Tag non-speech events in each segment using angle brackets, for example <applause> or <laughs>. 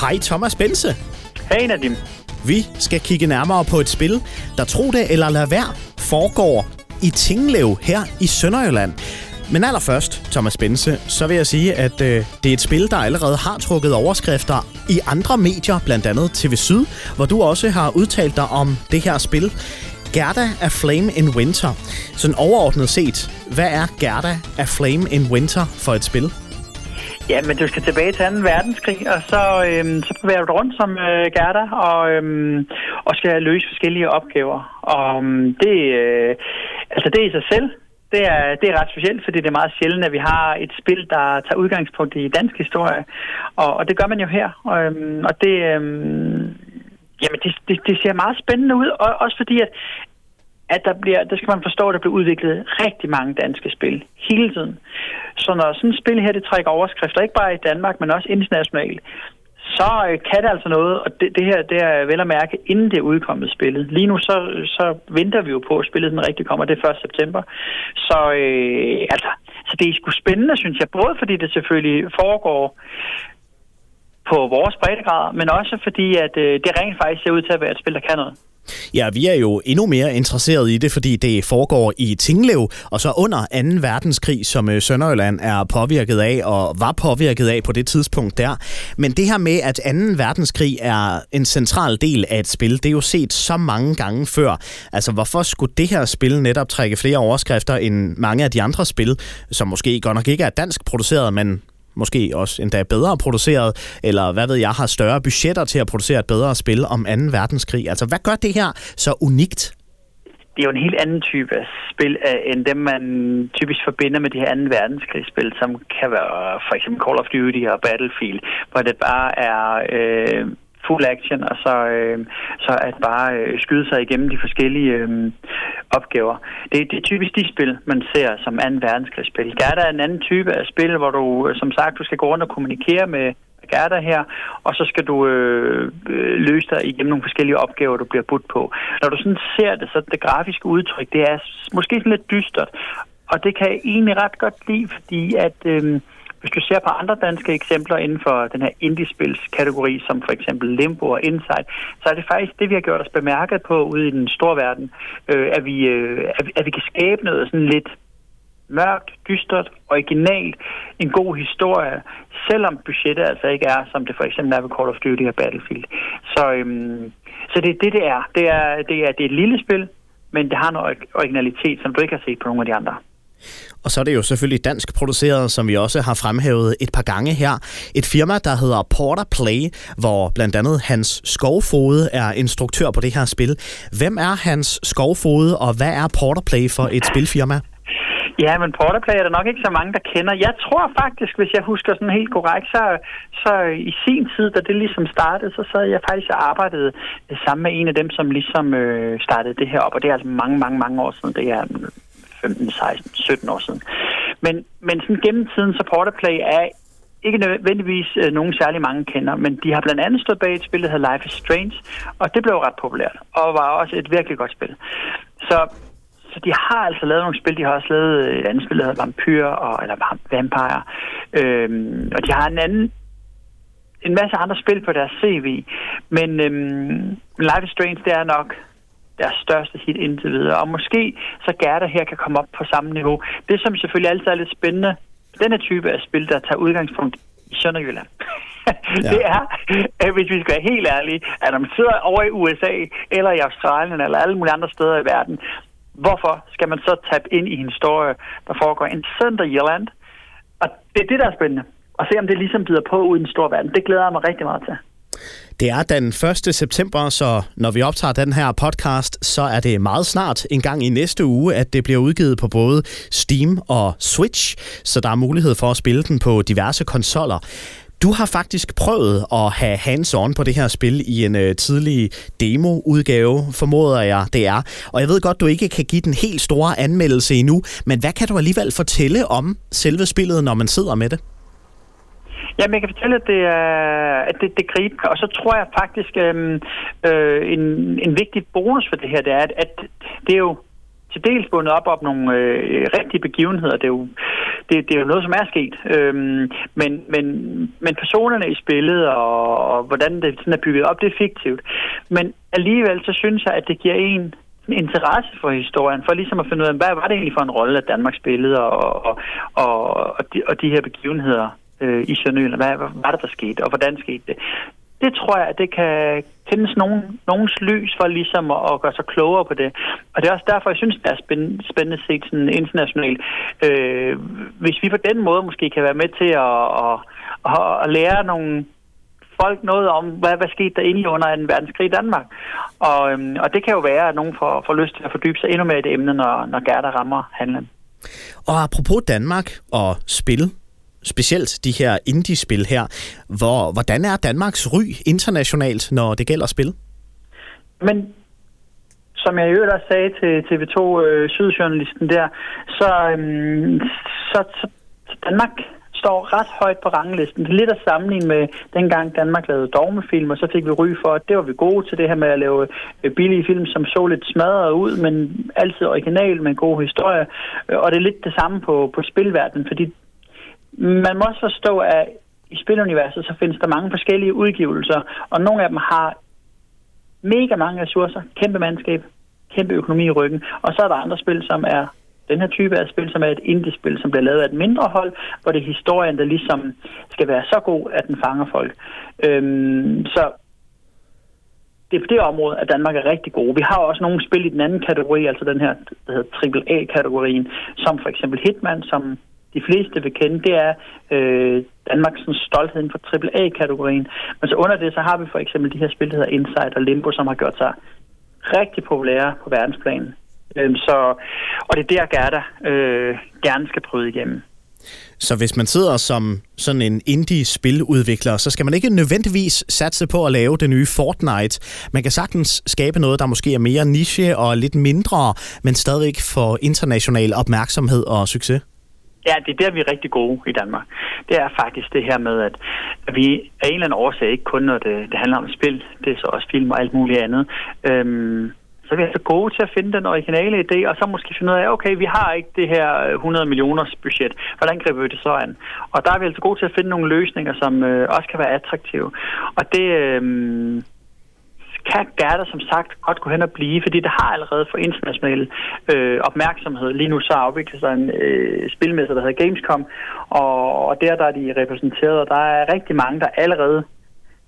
Hej Thomas Bense. Hej Nadim. Vi skal kigge nærmere på et spil, der tro det eller lad være, foregår i Tinglev her i Sønderjylland. Men allerførst, Thomas Bense, så vil jeg sige, at øh, det er et spil, der allerede har trukket overskrifter i andre medier, blandt andet TV Syd, hvor du også har udtalt dig om det her spil. Gerda af Flame in Winter. Sådan overordnet set, hvad er Gerda af Flame in Winter for et spil? Ja, men du skal tilbage til 2. verdenskrig, og så, øhm, så bevæger du rundt som øh, Gerda og, øhm, og skal løse forskellige opgaver. Og øhm, det, øh, altså det i sig selv, det er, det er ret specielt, fordi det er meget sjældent, at vi har et spil, der tager udgangspunkt i dansk historie. Og, og det gør man jo her. Og, øhm, og det, øhm, jamen det, det, det ser meget spændende ud, og, også fordi, at, at der bliver, der skal man forstå, at der bliver udviklet rigtig mange danske spil hele tiden. Så når sådan et spil her, det trækker overskrifter, ikke bare i Danmark, men også internationalt, så øh, kan det altså noget, og det, det her det er vel at mærke, inden det er udkommet spillet. Lige nu så, så venter vi jo på, at spillet den rigtig kommer, det er 1. september. Så, øh, altså, så det er sgu spændende, synes jeg, både fordi det selvfølgelig foregår på vores breddegrad, men også fordi, at øh, det rent faktisk ser ud til at være et spil, der kan noget. Ja, vi er jo endnu mere interesseret i det, fordi det foregår i Tinglev, og så under 2. verdenskrig, som øh, Sønderjylland er påvirket af, og var påvirket af på det tidspunkt der. Men det her med, at 2. verdenskrig er en central del af et spil, det er jo set så mange gange før. Altså, hvorfor skulle det her spil netop trække flere overskrifter end mange af de andre spil, som måske godt nok ikke er dansk produceret, men måske også endda bedre produceret, eller hvad ved jeg, har større budgetter til at producere et bedre spil om 2. verdenskrig. Altså, hvad gør det her så unikt? Det er jo en helt anden type spil, øh, end dem, man typisk forbinder med de her 2. verdenskrigsspil, som kan være for eksempel Call of Duty og Battlefield, hvor det bare er øh, full action, og så, øh, så at bare øh, skyde sig igennem de forskellige øh, opgaver. Det, det er typisk de spil, man ser som 2. verdenskrigsspil. Gerda er en anden type af spil, hvor du, øh, som sagt, du skal gå rundt og kommunikere med Gerda her, og så skal du øh, øh, løse dig igennem nogle forskellige opgaver, du bliver budt på. Når du sådan ser det, så det grafiske udtryk, det er måske sådan lidt dystert, og det kan jeg egentlig ret godt lide, fordi at... Øh, hvis du ser på andre danske eksempler inden for den her indiespilskategori, som for eksempel Limbo og Insight, så er det faktisk det, vi har gjort os bemærket på ude i den store verden, øh, at, vi, øh, at, vi, at vi kan skabe noget sådan lidt mørkt, dystert, originalt, en god historie, selvom budgettet altså ikke er, som det for eksempel er ved Call of Duty og Battlefield. Så, øhm, så det er det, det er. Det er, det er, det er et lille spil, men det har noget originalitet, som du ikke har set på nogle af de andre. Og så er det jo selvfølgelig dansk produceret, som vi også har fremhævet et par gange her. Et firma, der hedder Porter Play, hvor blandt andet Hans Skovfode er instruktør på det her spil. Hvem er Hans Skovfode, og hvad er Porter Play for et spilfirma? Ja, men Porterplay er der nok ikke så mange, der kender. Jeg tror faktisk, hvis jeg husker sådan helt korrekt, så, så i sin tid, da det ligesom startede, så sad jeg faktisk og arbejdede sammen med en af dem, som ligesom øh, startede det her op. Og det er altså mange, mange, mange år siden. Det er 15, 16, 17 år siden. Men, men sådan gennem tiden, så Porterplay er ikke nødvendigvis øh, nogen særlig mange kender, men de har blandt andet stået bag et spil, der hedder Life is Strange, og det blev ret populært, og var også et virkelig godt spil. Så, så de har altså lavet nogle spil, de har også lavet øh, et andet spil, der hedder Vampyr, og, eller Vampire, øhm, og de har en anden en masse andre spil på deres CV, men øhm, Life is Strange, det er nok deres største hit indtil videre. Og måske så Gerda her kan komme op på samme niveau. Det, som selvfølgelig altid er lidt spændende, denne type af spil, der tager udgangspunkt i Sønderjylland, <laughs> ja. det er, at hvis vi skal være helt ærlige, at når man sidder over i USA, eller i Australien, eller alle mulige andre steder i verden, hvorfor skal man så tabe ind i en historie, der foregår i Sønderjylland? Og det er det, der er spændende. Og se, om det ligesom bider på ud i den store verden. Det glæder jeg mig rigtig meget til. Det er den 1. september, så når vi optager den her podcast, så er det meget snart en gang i næste uge, at det bliver udgivet på både Steam og Switch, så der er mulighed for at spille den på diverse konsoller. Du har faktisk prøvet at have hands-on på det her spil i en øh, tidlig demo-udgave, formoder jeg, det er. Og jeg ved godt, du ikke kan give den helt store anmeldelse endnu, men hvad kan du alligevel fortælle om selve spillet, når man sidder med det? Jamen, jeg kan fortælle, at det, er, at det, det griber, og så tror jeg faktisk, øhm, øh, en, en vigtig bonus for det her, det er, at, at det er jo til dels bundet op op nogle øh, rigtige begivenheder. Det er, jo, det, det er jo noget, som er sket. Øhm, men, men, men personerne i spillet og, og hvordan det sådan er bygget op, det er fiktivt. Men alligevel så synes jeg, at det giver en interesse for historien, for ligesom at finde ud af, hvad var det egentlig for en rolle, at Danmark spillede, og, og, og, og, de, og de her begivenheder øh, i Sønderjylland. Hvad, hvad var det, der skete, og hvordan skete det? Det tror jeg, at det kan tændes nogen, nogens lys for ligesom at, at gøre sig klogere på det. Og det er også derfor, jeg synes, det er spændende, spændende set sådan internationalt. Øh, hvis vi på den måde måske kan være med til at, at, at, at lære nogle folk noget om, hvad, hvad skete der egentlig under en verdenskrig i Danmark. Og, øhm, og det kan jo være, at nogen får, får lyst til at fordybe sig endnu mere i det emne, når, når Gerda rammer handlen. Og apropos Danmark og spil, specielt de her indie-spil her, hvor, hvordan er Danmarks ry internationalt, når det gælder spil? Men som jeg i øvrigt også sagde til TV2 øh, Sydjournalisten der, så, øhm, så, så, så Danmark står ret højt på ranglisten. Det er lidt at sammenligne med dengang Danmark lavede dogmefilm, og så fik vi ry for, at det var vi gode til det her med at lave øh, billige film, som så lidt smadret ud, men altid original med en god historie. Øh, og det er lidt det samme på, på spilverdenen, fordi man må også forstå, at i spiluniverset, så findes der mange forskellige udgivelser, og nogle af dem har mega mange ressourcer, kæmpe mandskab, kæmpe økonomi i ryggen, og så er der andre spil, som er den her type af spil, som er et indie-spil, som bliver lavet af et mindre hold, hvor det er historien, der ligesom skal være så god, at den fanger folk. Øhm, så det er på det område, at Danmark er rigtig gode. Vi har også nogle spil i den anden kategori, altså den her, der hedder AAA-kategorien, som for eksempel Hitman, som de fleste vil kende, det er øh, Danmarks stolthed inden for AAA-kategorien. Men så under det, så har vi for eksempel de her spil, der hedder Insight og Limbo, som har gjort sig rigtig populære på verdensplan. Øhm, så, og det er der, Gerda øh, gerne skal prøve igennem. Så hvis man sidder som sådan en indie-spiludvikler, så skal man ikke nødvendigvis satse på at lave det nye Fortnite. Man kan sagtens skabe noget, der måske er mere niche og lidt mindre, men stadigvæk får international opmærksomhed og succes. Ja, det er der, vi er rigtig gode i Danmark. Det er faktisk det her med, at vi af en eller anden årsag, ikke kun når det, det handler om spil, det er så også film og alt muligt andet, øhm, så er vi altså gode til at finde den originale idé, og så måske finde ud af, okay, vi har ikke det her øh, 100 millioners budget. Hvordan griber vi det så an? Og der er vi altså gode til at finde nogle løsninger, som øh, også kan være attraktive. Og det øh, kan Gerda som sagt godt gå hen og blive, fordi det har allerede for international øh, opmærksomhed. Lige nu så afvikler sig en øh, spilmesse, der hedder Gamescom, og, og der, der er de repræsenteret, og der er rigtig mange, der allerede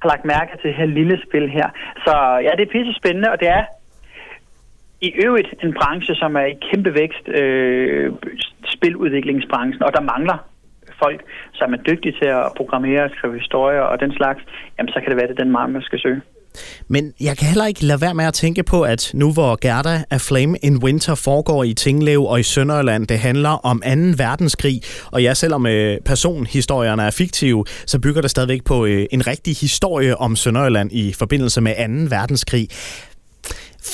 har lagt mærke til det her lille spil her. Så ja, det er pisse spændende, og det er i øvrigt en branche, som er i kæmpe vækst, øh, spiludviklingsbranchen, og der mangler folk, som er dygtige til at programmere, skrive historier og den slags, jamen så kan det være, det er den mark, man skal søge. Men jeg kan heller ikke lade være med at tænke på, at nu hvor Gerda af Flame in Winter foregår i Tinglev og i Sønderland, det handler om 2. verdenskrig, og ja, selvom øh, personhistorierne er fiktive, så bygger det stadigvæk på øh, en rigtig historie om Sønderland i forbindelse med 2. verdenskrig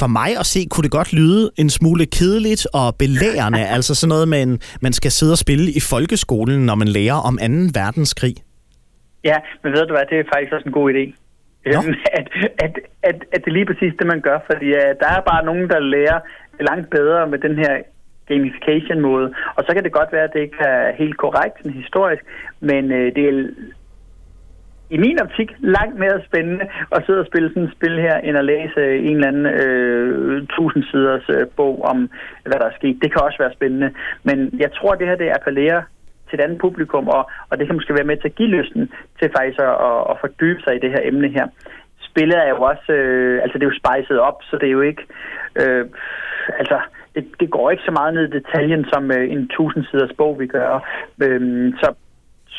for mig at se, kunne det godt lyde en smule kedeligt og belærende. <laughs> altså sådan noget, man, man skal sidde og spille i folkeskolen, når man lærer om 2. verdenskrig. Ja, men ved du hvad, det er faktisk også en god idé. Øhm, <laughs> at, at, at, at det er lige præcis det, man gør, fordi uh, der er bare nogen, der lærer langt bedre med den her gamification-måde. Og så kan det godt være, at det ikke er helt korrekt sådan historisk, men uh, det er i min optik langt mere spændende at sidde og spille sådan et spil her, end at læse øh, en eller anden øh, tusind siders øh, bog om, hvad der er sket. Det kan også være spændende. Men jeg tror, det her det appellerer til et andet publikum, og, og det kan måske være med til at give lysten til faktisk at, at, at fordybe sig i det her emne her. Spillet er jo også, øh, altså det er jo spejset op, så det er jo ikke, øh, altså det, det går ikke så meget ned i detaljen, som øh, en tusind siders bog vi gør. Øh, så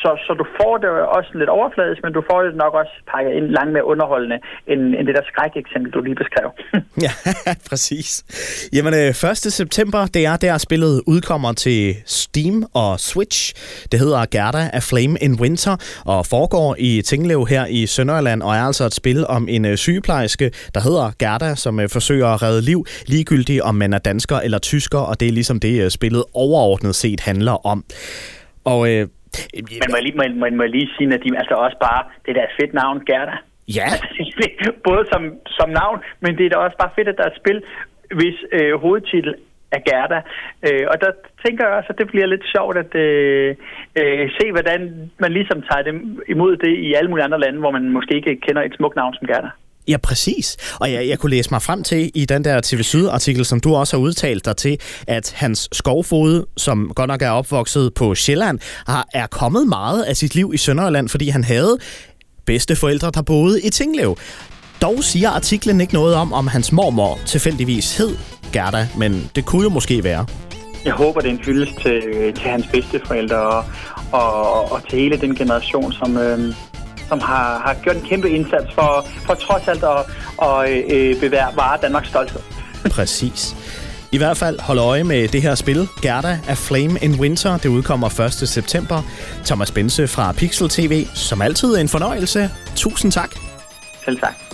så, så du får det også lidt overfladisk, men du får det nok også pakket ind langt mere underholdende, end, end det der skræk-eksempel, du lige beskrev. <laughs> ja, præcis. Jamen, øh, 1. September, det er der spillet udkommer til Steam og Switch. Det hedder Gerda af Flame in Winter, og foregår i Tinglev her i Sønderjylland, og er altså et spil om en øh, sygeplejerske, der hedder Gerda, som øh, forsøger at redde liv, ligegyldigt om man er dansker eller tysker, og det er ligesom det, spillet overordnet set handler om. Og øh, men må jeg lige, må, må, må jeg lige sige, at de altså også bare, det er et fedt navn, Gerda. Ja. <laughs> Både som, som navn, men det er da også bare fedt, at der er et spil, hvis øh, hovedtitel af Gerda. Øh, og der tænker jeg også, at det bliver lidt sjovt at øh, øh, se, hvordan man ligesom tager det imod det i alle mulige andre lande, hvor man måske ikke kender et smukt navn som Gerda. Ja, præcis. Og jeg, jeg kunne læse mig frem til i den der TV Syd-artikel, som du også har udtalt dig til, at hans skovfode, som godt nok er opvokset på Sjælland, har, er kommet meget af sit liv i Sønderjylland, fordi han havde bedste forældre, der boede i Tinglev. Dog siger artiklen ikke noget om, om hans mormor tilfældigvis hed Gerda, men det kunne jo måske være. Jeg håber, det er en hyldest til, øh, til hans bedsteforældre og, og, og til hele den generation, som, øh, som har, har gjort en kæmpe indsats for, for trods alt at, at øh, bevare Danmarks stolthed. <laughs> Præcis. I hvert fald hold øje med det her spil, Gerda af Flame in Winter. Det udkommer 1. september. Thomas Bense fra Pixel TV. Som altid en fornøjelse. Tusind tak. Selv tak.